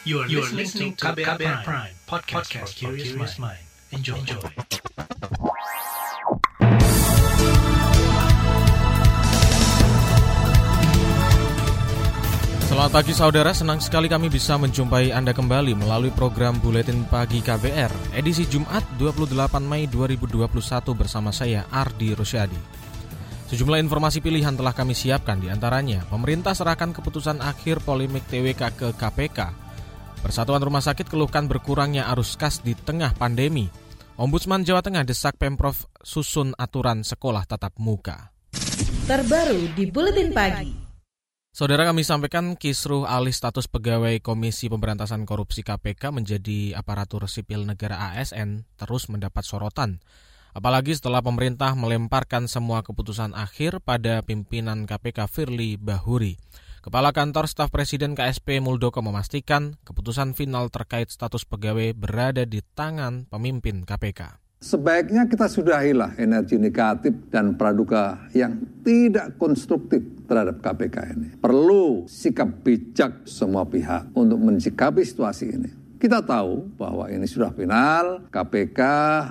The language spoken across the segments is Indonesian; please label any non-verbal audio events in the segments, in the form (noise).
You are, you are listening to KBR, KBR Prime, Prime podcast, podcast for curious mind. Enjoy. Enjoy. Selamat pagi saudara, senang sekali kami bisa menjumpai Anda kembali melalui program Buletin Pagi KBR, edisi Jumat 28 Mei 2021 bersama saya Ardi Rosyadi. Sejumlah informasi pilihan telah kami siapkan di antaranya, pemerintah serahkan keputusan akhir polemik TWK ke KPK, Persatuan Rumah Sakit keluhkan berkurangnya arus kas di tengah pandemi. Ombudsman Jawa Tengah desak Pemprov susun aturan sekolah tatap muka. Terbaru di Buletin Pagi. Saudara kami sampaikan kisruh alih status pegawai Komisi Pemberantasan Korupsi KPK menjadi aparatur sipil negara ASN terus mendapat sorotan. Apalagi setelah pemerintah melemparkan semua keputusan akhir pada pimpinan KPK Firly Bahuri. Kepala Kantor Staf Presiden KSP Muldoko memastikan keputusan final terkait status pegawai berada di tangan pemimpin KPK. Sebaiknya kita sudahilah energi negatif dan praduga yang tidak konstruktif terhadap KPK ini. Perlu sikap bijak semua pihak untuk mensikapi situasi ini. Kita tahu bahwa ini sudah final, KPK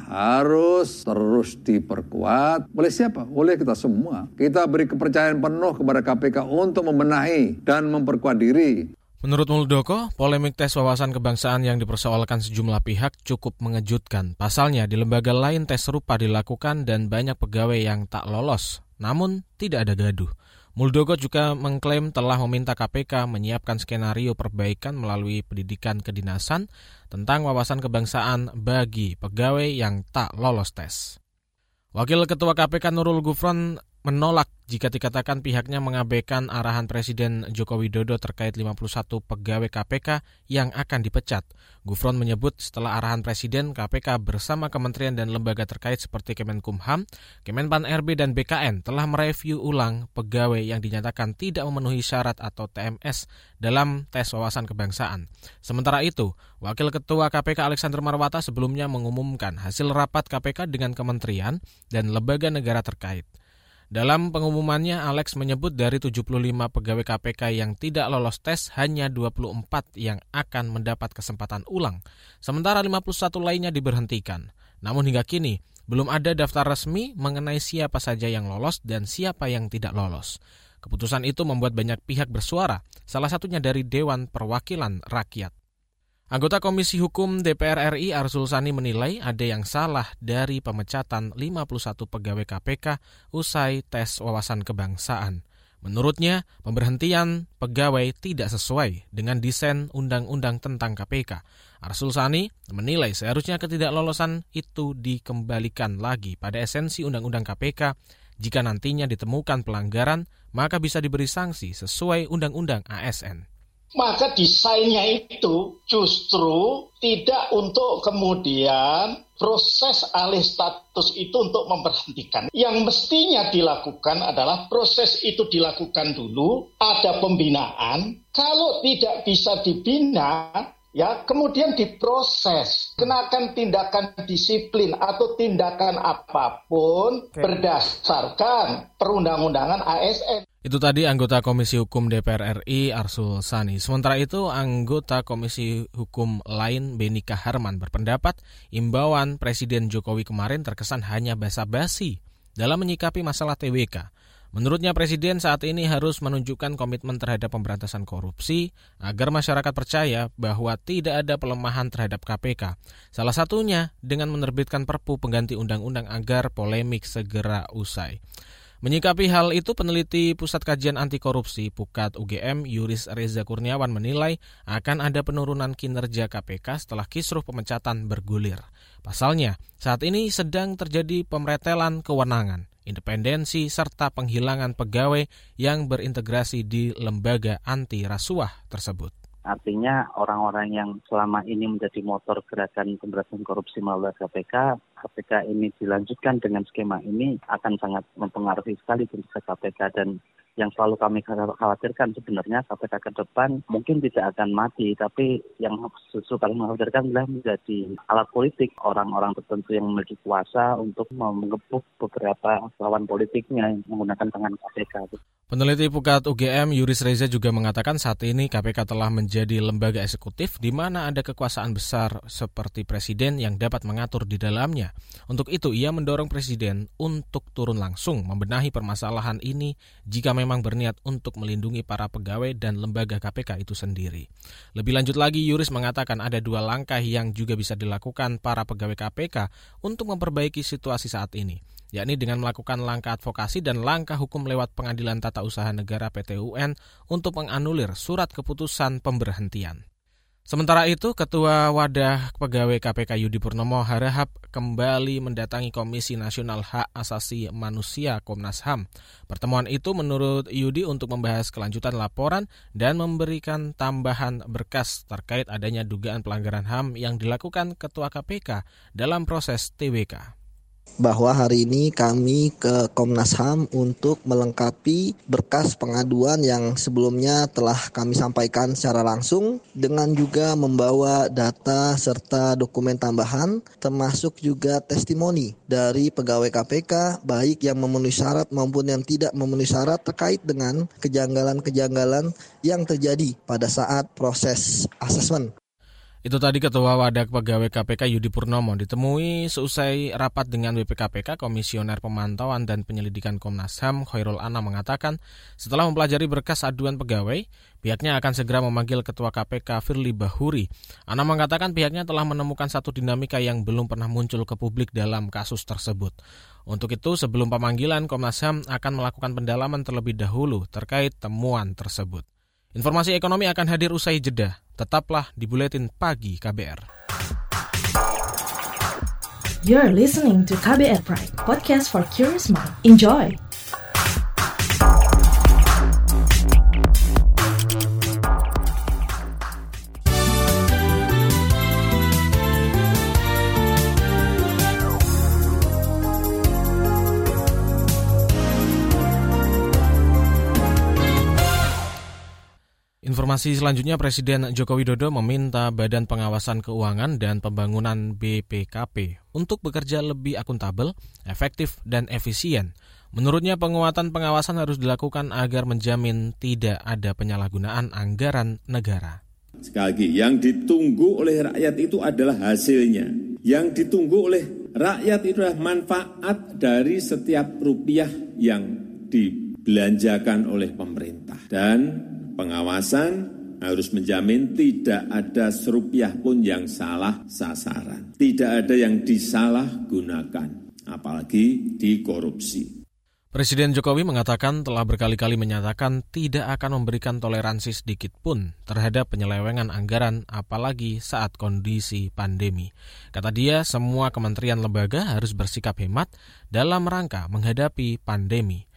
harus terus diperkuat. Oleh siapa? Oleh kita semua. Kita beri kepercayaan penuh kepada KPK untuk membenahi dan memperkuat diri. Menurut Muldoko, polemik tes wawasan kebangsaan yang dipersoalkan sejumlah pihak cukup mengejutkan. Pasalnya, di lembaga lain tes serupa dilakukan dan banyak pegawai yang tak lolos. Namun, tidak ada gaduh. Muldoko juga mengklaim telah meminta KPK menyiapkan skenario perbaikan melalui pendidikan kedinasan tentang wawasan kebangsaan bagi pegawai yang tak lolos tes. Wakil Ketua KPK Nurul Gufron menolak jika dikatakan pihaknya mengabaikan arahan Presiden Joko Widodo terkait 51 pegawai KPK yang akan dipecat. Gufron menyebut setelah arahan Presiden, KPK bersama kementerian dan lembaga terkait seperti Kemenkumham, Kemenpan RB dan BKN telah mereview ulang pegawai yang dinyatakan tidak memenuhi syarat atau TMS dalam tes wawasan kebangsaan. Sementara itu, Wakil Ketua KPK Alexander Marwata sebelumnya mengumumkan hasil rapat KPK dengan kementerian dan lembaga negara terkait. Dalam pengumumannya, Alex menyebut dari 75 pegawai KPK yang tidak lolos tes, hanya 24 yang akan mendapat kesempatan ulang, sementara 51 lainnya diberhentikan. Namun hingga kini, belum ada daftar resmi mengenai siapa saja yang lolos dan siapa yang tidak lolos. Keputusan itu membuat banyak pihak bersuara, salah satunya dari Dewan Perwakilan Rakyat. Anggota Komisi Hukum DPR RI Arsul Sani menilai ada yang salah dari pemecatan 51 pegawai KPK usai tes wawasan kebangsaan. Menurutnya, pemberhentian pegawai tidak sesuai dengan desain undang-undang tentang KPK. Arsul Sani menilai seharusnya ketidaklolosan itu dikembalikan lagi pada esensi undang-undang KPK. Jika nantinya ditemukan pelanggaran, maka bisa diberi sanksi sesuai undang-undang ASN maka desainnya itu justru tidak untuk kemudian proses alih status itu untuk memberhentikan. Yang mestinya dilakukan adalah proses itu dilakukan dulu, ada pembinaan. Kalau tidak bisa dibina, ya kemudian diproses kenakan tindakan disiplin atau tindakan apa pun okay. berdasarkan perundang-undangan ASN. Itu tadi anggota Komisi Hukum DPR RI Arsul Sani. Sementara itu anggota Komisi Hukum lain Benika Harman berpendapat imbauan Presiden Jokowi kemarin terkesan hanya basa-basi dalam menyikapi masalah TWK. Menurutnya Presiden saat ini harus menunjukkan komitmen terhadap pemberantasan korupsi agar masyarakat percaya bahwa tidak ada pelemahan terhadap KPK. Salah satunya dengan menerbitkan perpu pengganti undang-undang agar polemik segera usai. Menyikapi hal itu, peneliti Pusat Kajian Anti Korupsi Pukat UGM Yuris Reza Kurniawan menilai akan ada penurunan kinerja KPK setelah kisruh pemecatan bergulir. Pasalnya, saat ini sedang terjadi pemretelan kewenangan, independensi, serta penghilangan pegawai yang berintegrasi di lembaga anti rasuah tersebut. Artinya orang-orang yang selama ini menjadi motor gerakan pemberantasan korupsi melalui KPK, KPK ini dilanjutkan dengan skema ini akan sangat mempengaruhi sekali kinerja KPK dan yang selalu kami khawatirkan sebenarnya KPK ke depan mungkin tidak akan mati, tapi yang justru paling mengkhawatirkan adalah menjadi alat politik orang-orang tertentu yang memiliki kuasa untuk mengepuk beberapa lawan politiknya yang menggunakan tangan KPK. Peneliti Pukat UGM Yuris Reza juga mengatakan saat ini KPK telah menjadi lembaga eksekutif di mana ada kekuasaan besar seperti presiden yang dapat mengatur di dalamnya. Untuk itu ia mendorong presiden untuk turun langsung membenahi permasalahan ini jika memang berniat untuk melindungi para pegawai dan lembaga KPK itu sendiri. Lebih lanjut lagi Yuris mengatakan ada dua langkah yang juga bisa dilakukan para pegawai KPK untuk memperbaiki situasi saat ini yakni dengan melakukan langkah advokasi dan langkah hukum lewat Pengadilan Tata Usaha Negara PTUN untuk menganulir surat keputusan pemberhentian. Sementara itu, Ketua Wadah Pegawai KPK Yudi Purnomo harap kembali mendatangi Komisi Nasional Hak Asasi Manusia Komnas HAM. Pertemuan itu menurut Yudi untuk membahas kelanjutan laporan dan memberikan tambahan berkas terkait adanya dugaan pelanggaran HAM yang dilakukan Ketua KPK dalam proses TWK bahwa hari ini kami ke Komnas HAM untuk melengkapi berkas pengaduan yang sebelumnya telah kami sampaikan secara langsung dengan juga membawa data serta dokumen tambahan termasuk juga testimoni dari pegawai KPK baik yang memenuhi syarat maupun yang tidak memenuhi syarat terkait dengan kejanggalan-kejanggalan yang terjadi pada saat proses asesmen itu tadi Ketua Wadah Pegawai KPK Yudi Purnomo ditemui seusai rapat dengan BPKPK Komisioner Pemantauan dan Penyelidikan Komnas HAM Khairul Anam mengatakan setelah mempelajari berkas aduan pegawai, pihaknya akan segera memanggil Ketua KPK Firly Bahuri. Anam mengatakan pihaknya telah menemukan satu dinamika yang belum pernah muncul ke publik dalam kasus tersebut. Untuk itu, sebelum pemanggilan, Komnas HAM akan melakukan pendalaman terlebih dahulu terkait temuan tersebut. Informasi ekonomi akan hadir usai jeda. Tetaplah di Buletin Pagi KBR. You're listening to KBR Pride, podcast for curious mind. Enjoy! Informasi selanjutnya Presiden Joko Widodo meminta Badan Pengawasan Keuangan dan Pembangunan BPKP untuk bekerja lebih akuntabel, efektif, dan efisien. Menurutnya penguatan pengawasan harus dilakukan agar menjamin tidak ada penyalahgunaan anggaran negara. Sekali lagi, yang ditunggu oleh rakyat itu adalah hasilnya. Yang ditunggu oleh rakyat itu adalah manfaat dari setiap rupiah yang dibelanjakan oleh pemerintah. Dan pengawasan harus menjamin tidak ada serupiah pun yang salah sasaran. Tidak ada yang disalahgunakan, apalagi dikorupsi. Presiden Jokowi mengatakan telah berkali-kali menyatakan tidak akan memberikan toleransi sedikit pun terhadap penyelewengan anggaran apalagi saat kondisi pandemi. Kata dia, semua kementerian lembaga harus bersikap hemat dalam rangka menghadapi pandemi.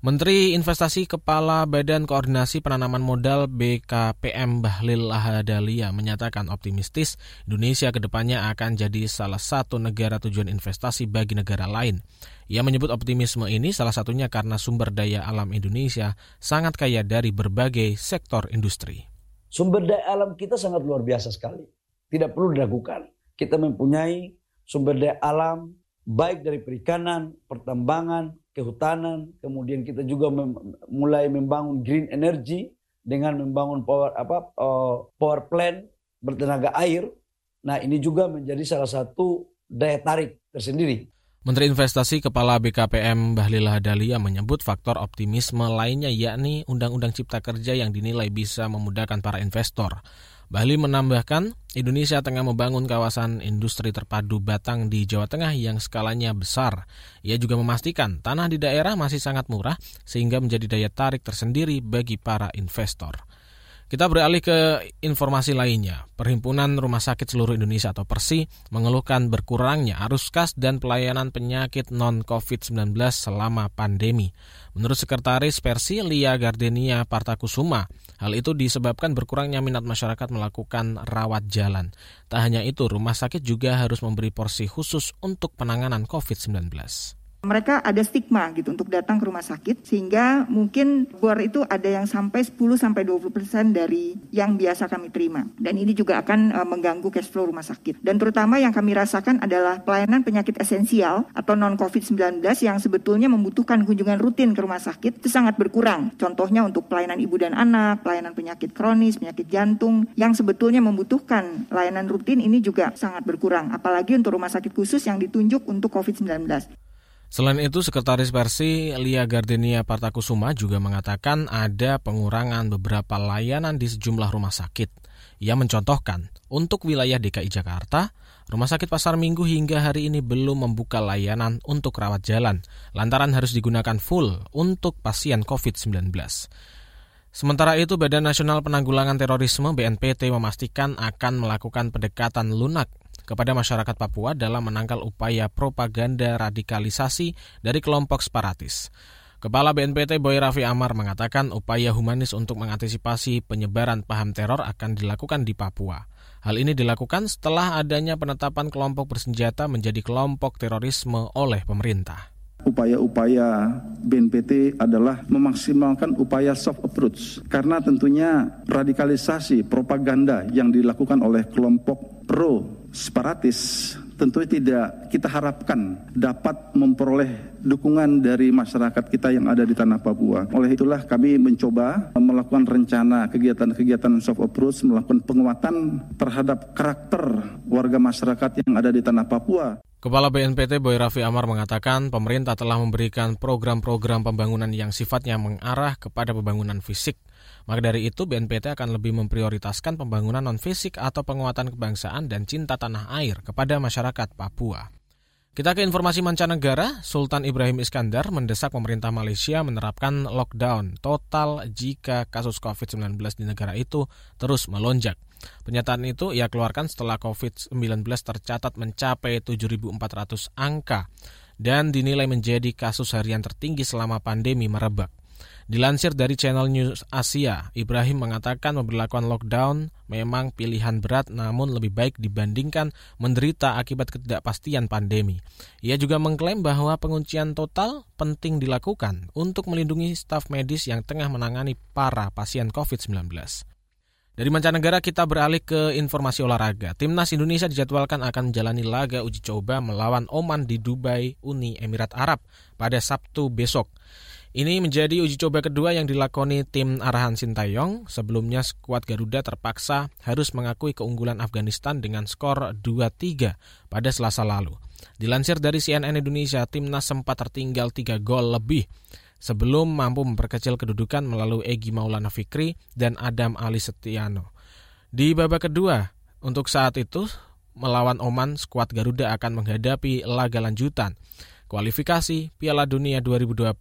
Menteri Investasi Kepala Badan Koordinasi Penanaman Modal BKPM Bahlil Lahadalia menyatakan optimistis Indonesia ke depannya akan jadi salah satu negara tujuan investasi bagi negara lain. Ia menyebut optimisme ini salah satunya karena sumber daya alam Indonesia sangat kaya dari berbagai sektor industri. Sumber daya alam kita sangat luar biasa sekali. Tidak perlu diragukan. Kita mempunyai sumber daya alam baik dari perikanan, pertambangan, kehutanan, kemudian kita juga mem mulai membangun green energy dengan membangun power apa uh, power plant bertenaga air. Nah, ini juga menjadi salah satu daya tarik tersendiri. Menteri Investasi Kepala BKPM Bahlil Hadalia menyebut faktor optimisme lainnya yakni Undang-Undang Cipta Kerja yang dinilai bisa memudahkan para investor. Bali menambahkan, Indonesia tengah membangun kawasan industri terpadu batang di Jawa Tengah yang skalanya besar. Ia juga memastikan tanah di daerah masih sangat murah sehingga menjadi daya tarik tersendiri bagi para investor. Kita beralih ke informasi lainnya. Perhimpunan Rumah Sakit Seluruh Indonesia atau PERSI mengeluhkan berkurangnya arus kas dan pelayanan penyakit non-COVID-19 selama pandemi. Menurut Sekretaris Persi Lia Gardenia Partakusuma, hal itu disebabkan berkurangnya minat masyarakat melakukan rawat jalan. Tak hanya itu, rumah sakit juga harus memberi porsi khusus untuk penanganan COVID-19. Mereka ada stigma gitu untuk datang ke rumah sakit sehingga mungkin bor itu ada yang sampai 10 sampai 20 persen dari yang biasa kami terima. Dan ini juga akan uh, mengganggu cash flow rumah sakit. Dan terutama yang kami rasakan adalah pelayanan penyakit esensial atau non COVID-19 yang sebetulnya membutuhkan kunjungan rutin ke rumah sakit itu sangat berkurang. Contohnya untuk pelayanan ibu dan anak, pelayanan penyakit kronis, penyakit jantung yang sebetulnya membutuhkan layanan rutin ini juga sangat berkurang. Apalagi untuk rumah sakit khusus yang ditunjuk untuk COVID-19. Selain itu, Sekretaris Persi Lia Gardenia Partakusuma juga mengatakan ada pengurangan beberapa layanan di sejumlah rumah sakit. Ia mencontohkan, untuk wilayah DKI Jakarta, Rumah sakit Pasar Minggu hingga hari ini belum membuka layanan untuk rawat jalan, lantaran harus digunakan full untuk pasien COVID-19. Sementara itu, Badan Nasional Penanggulangan Terorisme BNPT memastikan akan melakukan pendekatan lunak kepada masyarakat Papua dalam menangkal upaya propaganda radikalisasi dari kelompok separatis. Kepala BNPT Boy Raffi Amar mengatakan upaya humanis untuk mengantisipasi penyebaran paham teror akan dilakukan di Papua. Hal ini dilakukan setelah adanya penetapan kelompok bersenjata menjadi kelompok terorisme oleh pemerintah upaya-upaya BNPT adalah memaksimalkan upaya soft approach karena tentunya radikalisasi propaganda yang dilakukan oleh kelompok pro separatis tentu tidak kita harapkan dapat memperoleh dukungan dari masyarakat kita yang ada di tanah Papua. Oleh itulah kami mencoba melakukan rencana kegiatan-kegiatan soft approach, melakukan penguatan terhadap karakter warga masyarakat yang ada di tanah Papua. Kepala BNPT Boy Raffi Amar mengatakan pemerintah telah memberikan program-program pembangunan yang sifatnya mengarah kepada pembangunan fisik. Maka dari itu BNPT akan lebih memprioritaskan pembangunan non-fisik atau penguatan kebangsaan dan cinta tanah air kepada masyarakat Papua. Kita ke informasi mancanegara, Sultan Ibrahim Iskandar mendesak pemerintah Malaysia menerapkan lockdown total jika kasus COVID-19 di negara itu terus melonjak. Pernyataan itu ia keluarkan setelah COVID-19 tercatat mencapai 7.400 angka dan dinilai menjadi kasus harian tertinggi selama pandemi merebak. Dilansir dari channel News Asia, Ibrahim mengatakan pemberlakuan lockdown memang pilihan berat namun lebih baik dibandingkan menderita akibat ketidakpastian pandemi. Ia juga mengklaim bahwa penguncian total penting dilakukan untuk melindungi staf medis yang tengah menangani para pasien COVID-19. Dari mancanegara kita beralih ke informasi olahraga. Timnas Indonesia dijadwalkan akan menjalani laga uji coba melawan Oman di Dubai, Uni Emirat Arab pada Sabtu besok. Ini menjadi uji coba kedua yang dilakoni tim arahan Sintayong. Sebelumnya skuad Garuda terpaksa harus mengakui keunggulan Afghanistan dengan skor 2-3 pada selasa lalu. Dilansir dari CNN Indonesia, timnas sempat tertinggal 3 gol lebih sebelum mampu memperkecil kedudukan melalui Egi Maulana Fikri dan Adam Ali Setiano. Di babak kedua, untuk saat itu melawan Oman, skuad Garuda akan menghadapi laga lanjutan kualifikasi Piala Dunia 2022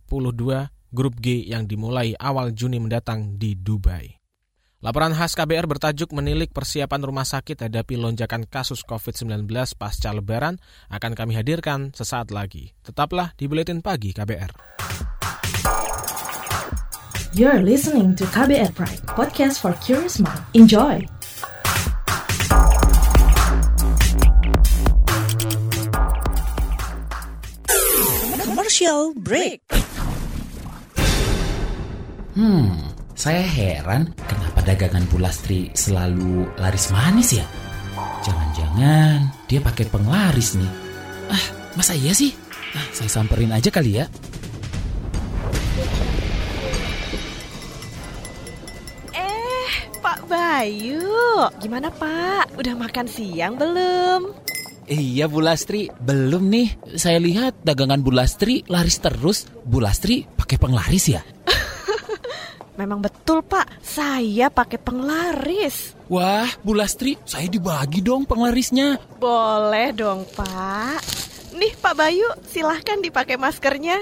Grup G yang dimulai awal Juni mendatang di Dubai. Laporan khas KBR bertajuk menilik persiapan rumah sakit hadapi lonjakan kasus COVID-19 pasca lebaran akan kami hadirkan sesaat lagi. Tetaplah di Buletin Pagi KBR. You're listening to KBR Pride, podcast for curious mind. Enjoy! Commercial break. Hmm, saya heran kenapa dagangan Bulastri selalu laris manis ya? Jangan-jangan dia pakai penglaris nih. Ah, masa iya sih? Ah, saya samperin aja kali ya. Bayu, gimana Pak? Udah makan siang belum? Iya Bu Lastri, belum nih. Saya lihat dagangan Bu Lastri laris terus. Bu Lastri pakai penglaris ya? (laughs) Memang betul Pak, saya pakai penglaris. Wah, Bu Lastri, saya dibagi dong penglarisnya. Boleh dong Pak. Nih Pak Bayu, silahkan dipakai maskernya.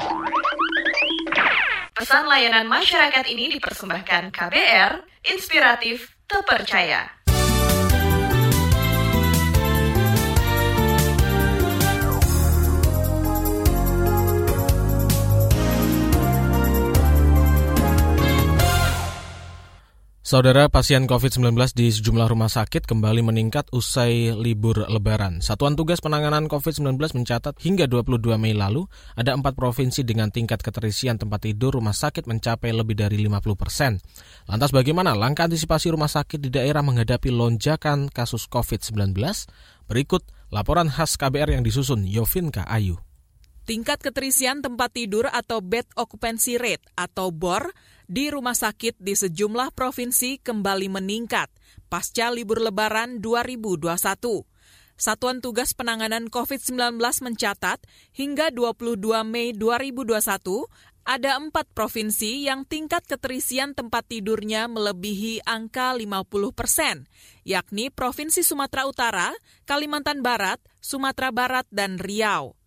Pesan layanan masyarakat ini dipersembahkan KBR, inspiratif, terpercaya. Saudara pasien COVID-19 di sejumlah rumah sakit kembali meningkat usai libur lebaran. Satuan Tugas Penanganan COVID-19 mencatat hingga 22 Mei lalu ada empat provinsi dengan tingkat keterisian tempat tidur rumah sakit mencapai lebih dari 50 persen. Lantas bagaimana langkah antisipasi rumah sakit di daerah menghadapi lonjakan kasus COVID-19? Berikut laporan khas KBR yang disusun Yovinka Ayu. Tingkat keterisian tempat tidur atau bed occupancy rate atau BOR di rumah sakit di sejumlah provinsi kembali meningkat pasca libur lebaran 2021. Satuan Tugas Penanganan COVID-19 mencatat hingga 22 Mei 2021 ada empat provinsi yang tingkat keterisian tempat tidurnya melebihi angka 50 persen, yakni Provinsi Sumatera Utara, Kalimantan Barat, Sumatera Barat, dan Riau.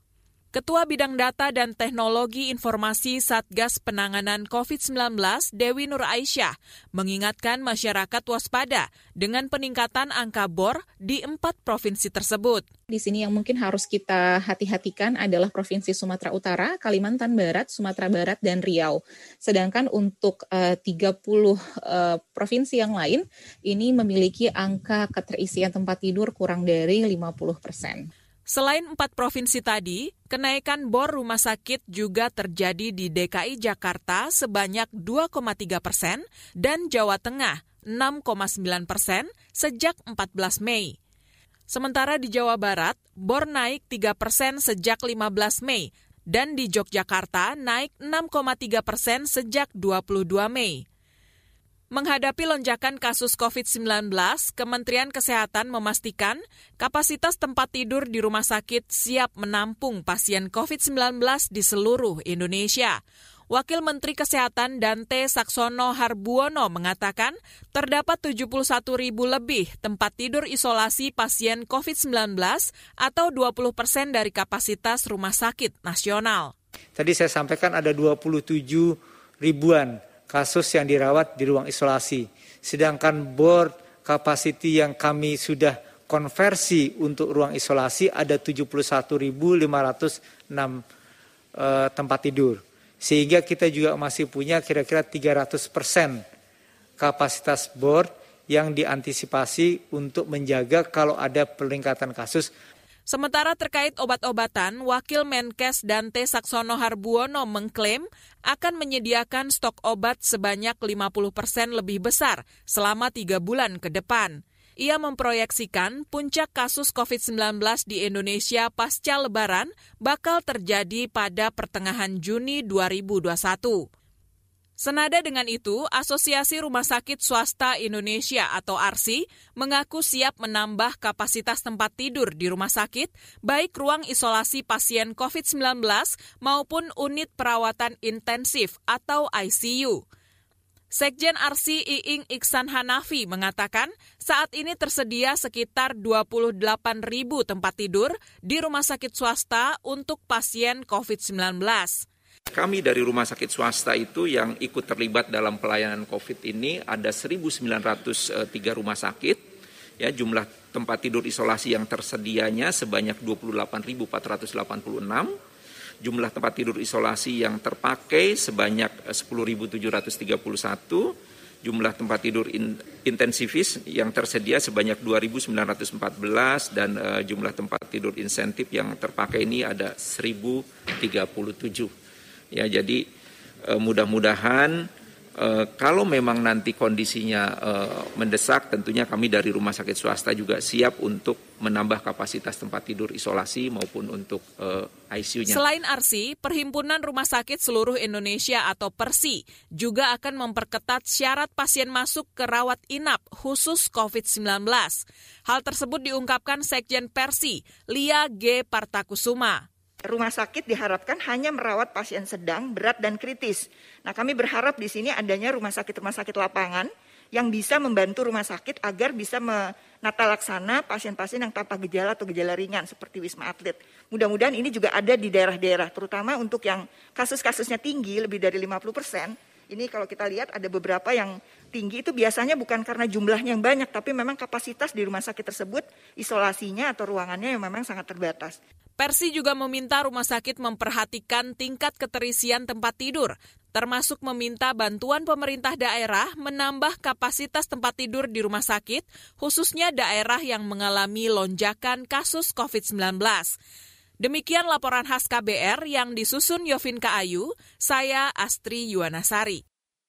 Ketua Bidang Data dan Teknologi Informasi Satgas Penanganan COVID-19 Dewi Nur Aisyah mengingatkan masyarakat waspada dengan peningkatan angka BOR di empat provinsi tersebut. Di sini yang mungkin harus kita hati-hatikan adalah Provinsi Sumatera Utara, Kalimantan Barat, Sumatera Barat, dan Riau. Sedangkan untuk eh, uh, 30 uh, provinsi yang lain, ini memiliki angka keterisian tempat tidur kurang dari 50 persen. Selain empat provinsi tadi, kenaikan bor rumah sakit juga terjadi di DKI Jakarta sebanyak 2,3 persen dan Jawa Tengah 6,9 persen sejak 14 Mei. Sementara di Jawa Barat, bor naik 3 persen sejak 15 Mei dan di Yogyakarta naik 6,3 persen sejak 22 Mei. Menghadapi lonjakan kasus COVID-19, Kementerian Kesehatan memastikan kapasitas tempat tidur di rumah sakit siap menampung pasien COVID-19 di seluruh Indonesia. Wakil Menteri Kesehatan Dante Saksono Harbuono mengatakan terdapat 71 ribu lebih tempat tidur isolasi pasien COVID-19 atau 20 persen dari kapasitas rumah sakit nasional. Tadi saya sampaikan ada 27 ribuan kasus yang dirawat di ruang isolasi. Sedangkan board capacity yang kami sudah konversi untuk ruang isolasi ada 71.506 eh, tempat tidur. Sehingga kita juga masih punya kira-kira 300 persen kapasitas board yang diantisipasi untuk menjaga kalau ada peningkatan kasus Sementara terkait obat-obatan, Wakil Menkes Dante Saksono Harbuono mengklaim akan menyediakan stok obat sebanyak 50 persen lebih besar selama tiga bulan ke depan. Ia memproyeksikan puncak kasus COVID-19 di Indonesia pasca lebaran bakal terjadi pada pertengahan Juni 2021. Senada dengan itu, Asosiasi Rumah Sakit Swasta Indonesia atau ARSI mengaku siap menambah kapasitas tempat tidur di rumah sakit, baik ruang isolasi pasien COVID-19 maupun unit perawatan intensif atau ICU. Sekjen Arsi Iing Iksan Hanafi mengatakan saat ini tersedia sekitar 28 ribu tempat tidur di rumah sakit swasta untuk pasien COVID-19. Kami dari rumah sakit swasta itu yang ikut terlibat dalam pelayanan COVID ini ada 1.903 rumah sakit, ya jumlah tempat tidur isolasi yang tersedianya sebanyak 28.486, jumlah tempat tidur isolasi yang terpakai sebanyak 10.731, jumlah tempat tidur in, intensivis yang tersedia sebanyak 2.914 dan uh, jumlah tempat tidur insentif yang terpakai ini ada 1.037. Ya, jadi uh, mudah-mudahan uh, kalau memang nanti kondisinya uh, mendesak, tentunya kami dari rumah sakit swasta juga siap untuk menambah kapasitas tempat tidur isolasi maupun untuk uh, ICU-nya. Selain Arsi, Perhimpunan Rumah Sakit Seluruh Indonesia atau PERSI juga akan memperketat syarat pasien masuk ke rawat inap khusus COVID-19. Hal tersebut diungkapkan Sekjen Persi, Lia G. Partakusuma rumah sakit diharapkan hanya merawat pasien sedang, berat, dan kritis. Nah, kami berharap di sini adanya rumah sakit-rumah sakit lapangan yang bisa membantu rumah sakit agar bisa menata laksana pasien-pasien yang tanpa gejala atau gejala ringan seperti Wisma Atlet. Mudah-mudahan ini juga ada di daerah-daerah, terutama untuk yang kasus-kasusnya tinggi, lebih dari 50 persen. Ini kalau kita lihat ada beberapa yang tinggi itu biasanya bukan karena jumlahnya yang banyak, tapi memang kapasitas di rumah sakit tersebut, isolasinya atau ruangannya yang memang sangat terbatas. Persi juga meminta rumah sakit memperhatikan tingkat keterisian tempat tidur, termasuk meminta bantuan pemerintah daerah menambah kapasitas tempat tidur di rumah sakit, khususnya daerah yang mengalami lonjakan kasus COVID-19. Demikian laporan khas KBR yang disusun Yovin Kaayu, saya Astri Yuwanasari.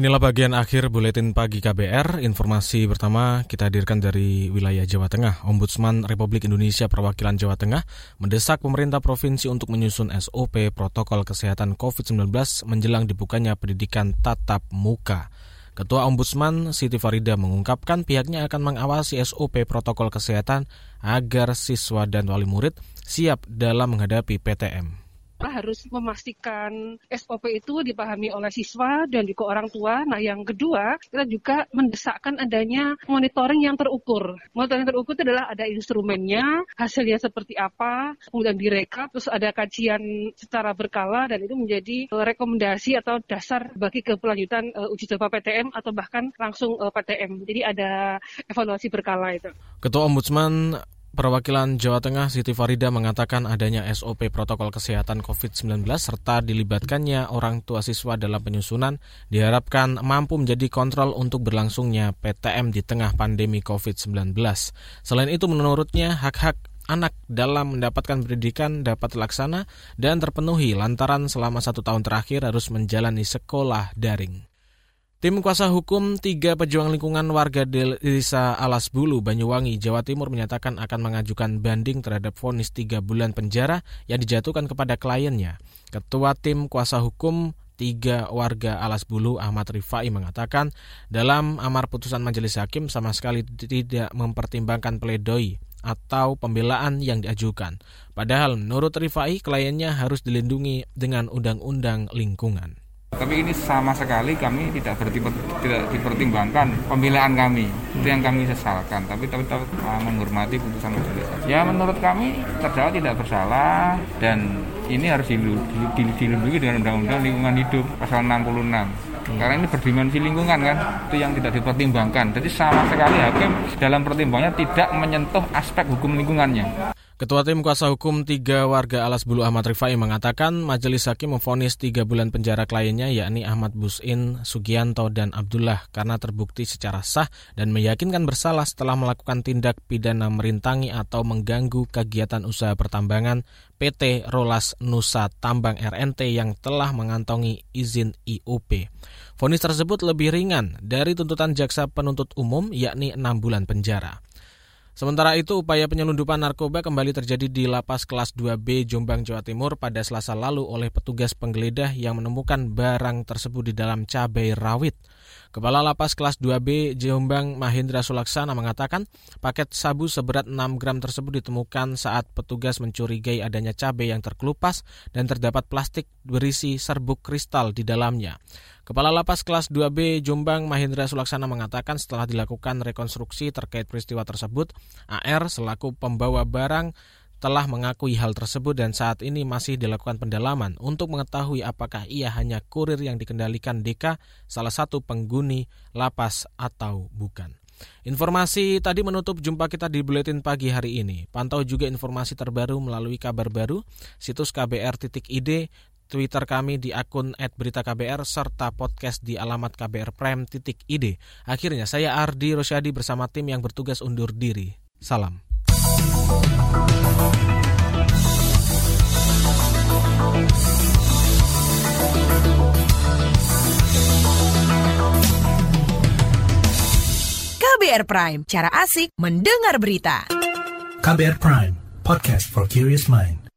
Inilah bagian akhir buletin pagi KBR. Informasi pertama kita hadirkan dari wilayah Jawa Tengah. Ombudsman Republik Indonesia Perwakilan Jawa Tengah mendesak pemerintah provinsi untuk menyusun SOP protokol kesehatan COVID-19 menjelang dibukanya pendidikan tatap muka. Ketua Ombudsman Siti Farida mengungkapkan pihaknya akan mengawasi SOP protokol kesehatan agar siswa dan wali murid siap dalam menghadapi PTM harus memastikan SOP itu dipahami oleh siswa dan juga orang tua. Nah, yang kedua, kita juga mendesakkan adanya monitoring yang terukur. Monitoring terukur itu adalah ada instrumennya, hasilnya seperti apa, kemudian direkap, terus ada kajian secara berkala dan itu menjadi rekomendasi atau dasar bagi keberlanjutan uh, uji coba PTM atau bahkan langsung uh, PTM. Jadi ada evaluasi berkala itu. Ketua Ombudsman Perwakilan Jawa Tengah Siti Farida mengatakan adanya SOP protokol kesehatan COVID-19 serta dilibatkannya orang tua siswa dalam penyusunan diharapkan mampu menjadi kontrol untuk berlangsungnya PTM di tengah pandemi COVID-19. Selain itu menurutnya hak-hak anak dalam mendapatkan pendidikan dapat terlaksana dan terpenuhi lantaran selama satu tahun terakhir harus menjalani sekolah daring. Tim kuasa hukum tiga pejuang lingkungan warga desa Alas Bulu, Banyuwangi, Jawa Timur menyatakan akan mengajukan banding terhadap vonis tiga bulan penjara yang dijatuhkan kepada kliennya. Ketua tim kuasa hukum tiga warga Alas Bulu Ahmad Rifai mengatakan dalam amar putusan majelis hakim sama sekali tidak mempertimbangkan pledoi atau pembelaan yang diajukan. Padahal menurut Rifai kliennya harus dilindungi dengan undang-undang lingkungan. Tapi ini sama sekali kami tidak tidak dipertimbangkan pembelaan kami. Itu yang kami sesalkan. Tapi tetap uh, menghormati putusan majelis. Ya menurut kami terdakwa tidak bersalah dan ini harus dilindungi dengan Undang-Undang Lingkungan Hidup pasal 66. Karena ini berdimensi lingkungan kan, itu yang tidak dipertimbangkan. Jadi sama sekali hakim dalam pertimbangannya tidak menyentuh aspek hukum lingkungannya. Ketua Tim Kuasa Hukum tiga warga Alas Bulu Ahmad Rifai mengatakan majelis hakim memfonis tiga bulan penjara kliennya yakni Ahmad Busin, Sugianto, dan Abdullah karena terbukti secara sah dan meyakinkan bersalah setelah melakukan tindak pidana merintangi atau mengganggu kegiatan usaha pertambangan PT Rolas Nusa Tambang RNT yang telah mengantongi izin IUP. Fonis tersebut lebih ringan dari tuntutan jaksa penuntut umum yakni enam bulan penjara. Sementara itu, upaya penyelundupan narkoba kembali terjadi di lapas kelas 2B Jombang, Jawa Timur pada selasa lalu oleh petugas penggeledah yang menemukan barang tersebut di dalam cabai rawit. Kepala Lapas kelas 2B Jombang Mahendra Sulaksana mengatakan paket sabu seberat 6 gram tersebut ditemukan saat petugas mencurigai adanya cabai yang terkelupas dan terdapat plastik berisi serbuk kristal di dalamnya. Kepala Lapas kelas 2B Jombang Mahendra Sulaksana mengatakan setelah dilakukan rekonstruksi terkait peristiwa tersebut, AR selaku pembawa barang telah mengakui hal tersebut dan saat ini masih dilakukan pendalaman untuk mengetahui apakah ia hanya kurir yang dikendalikan DK, salah satu penghuni lapas atau bukan. Informasi tadi menutup jumpa kita di Buletin Pagi hari ini. Pantau juga informasi terbaru melalui kabar baru, situs kbr.id, Twitter kami di akun @beritaKBR serta podcast di alamat kbrprime.id. Akhirnya saya Ardi Rosyadi bersama tim yang bertugas undur diri. Salam. KBR Prime, cara asik mendengar berita. KBR Prime, podcast for curious mind.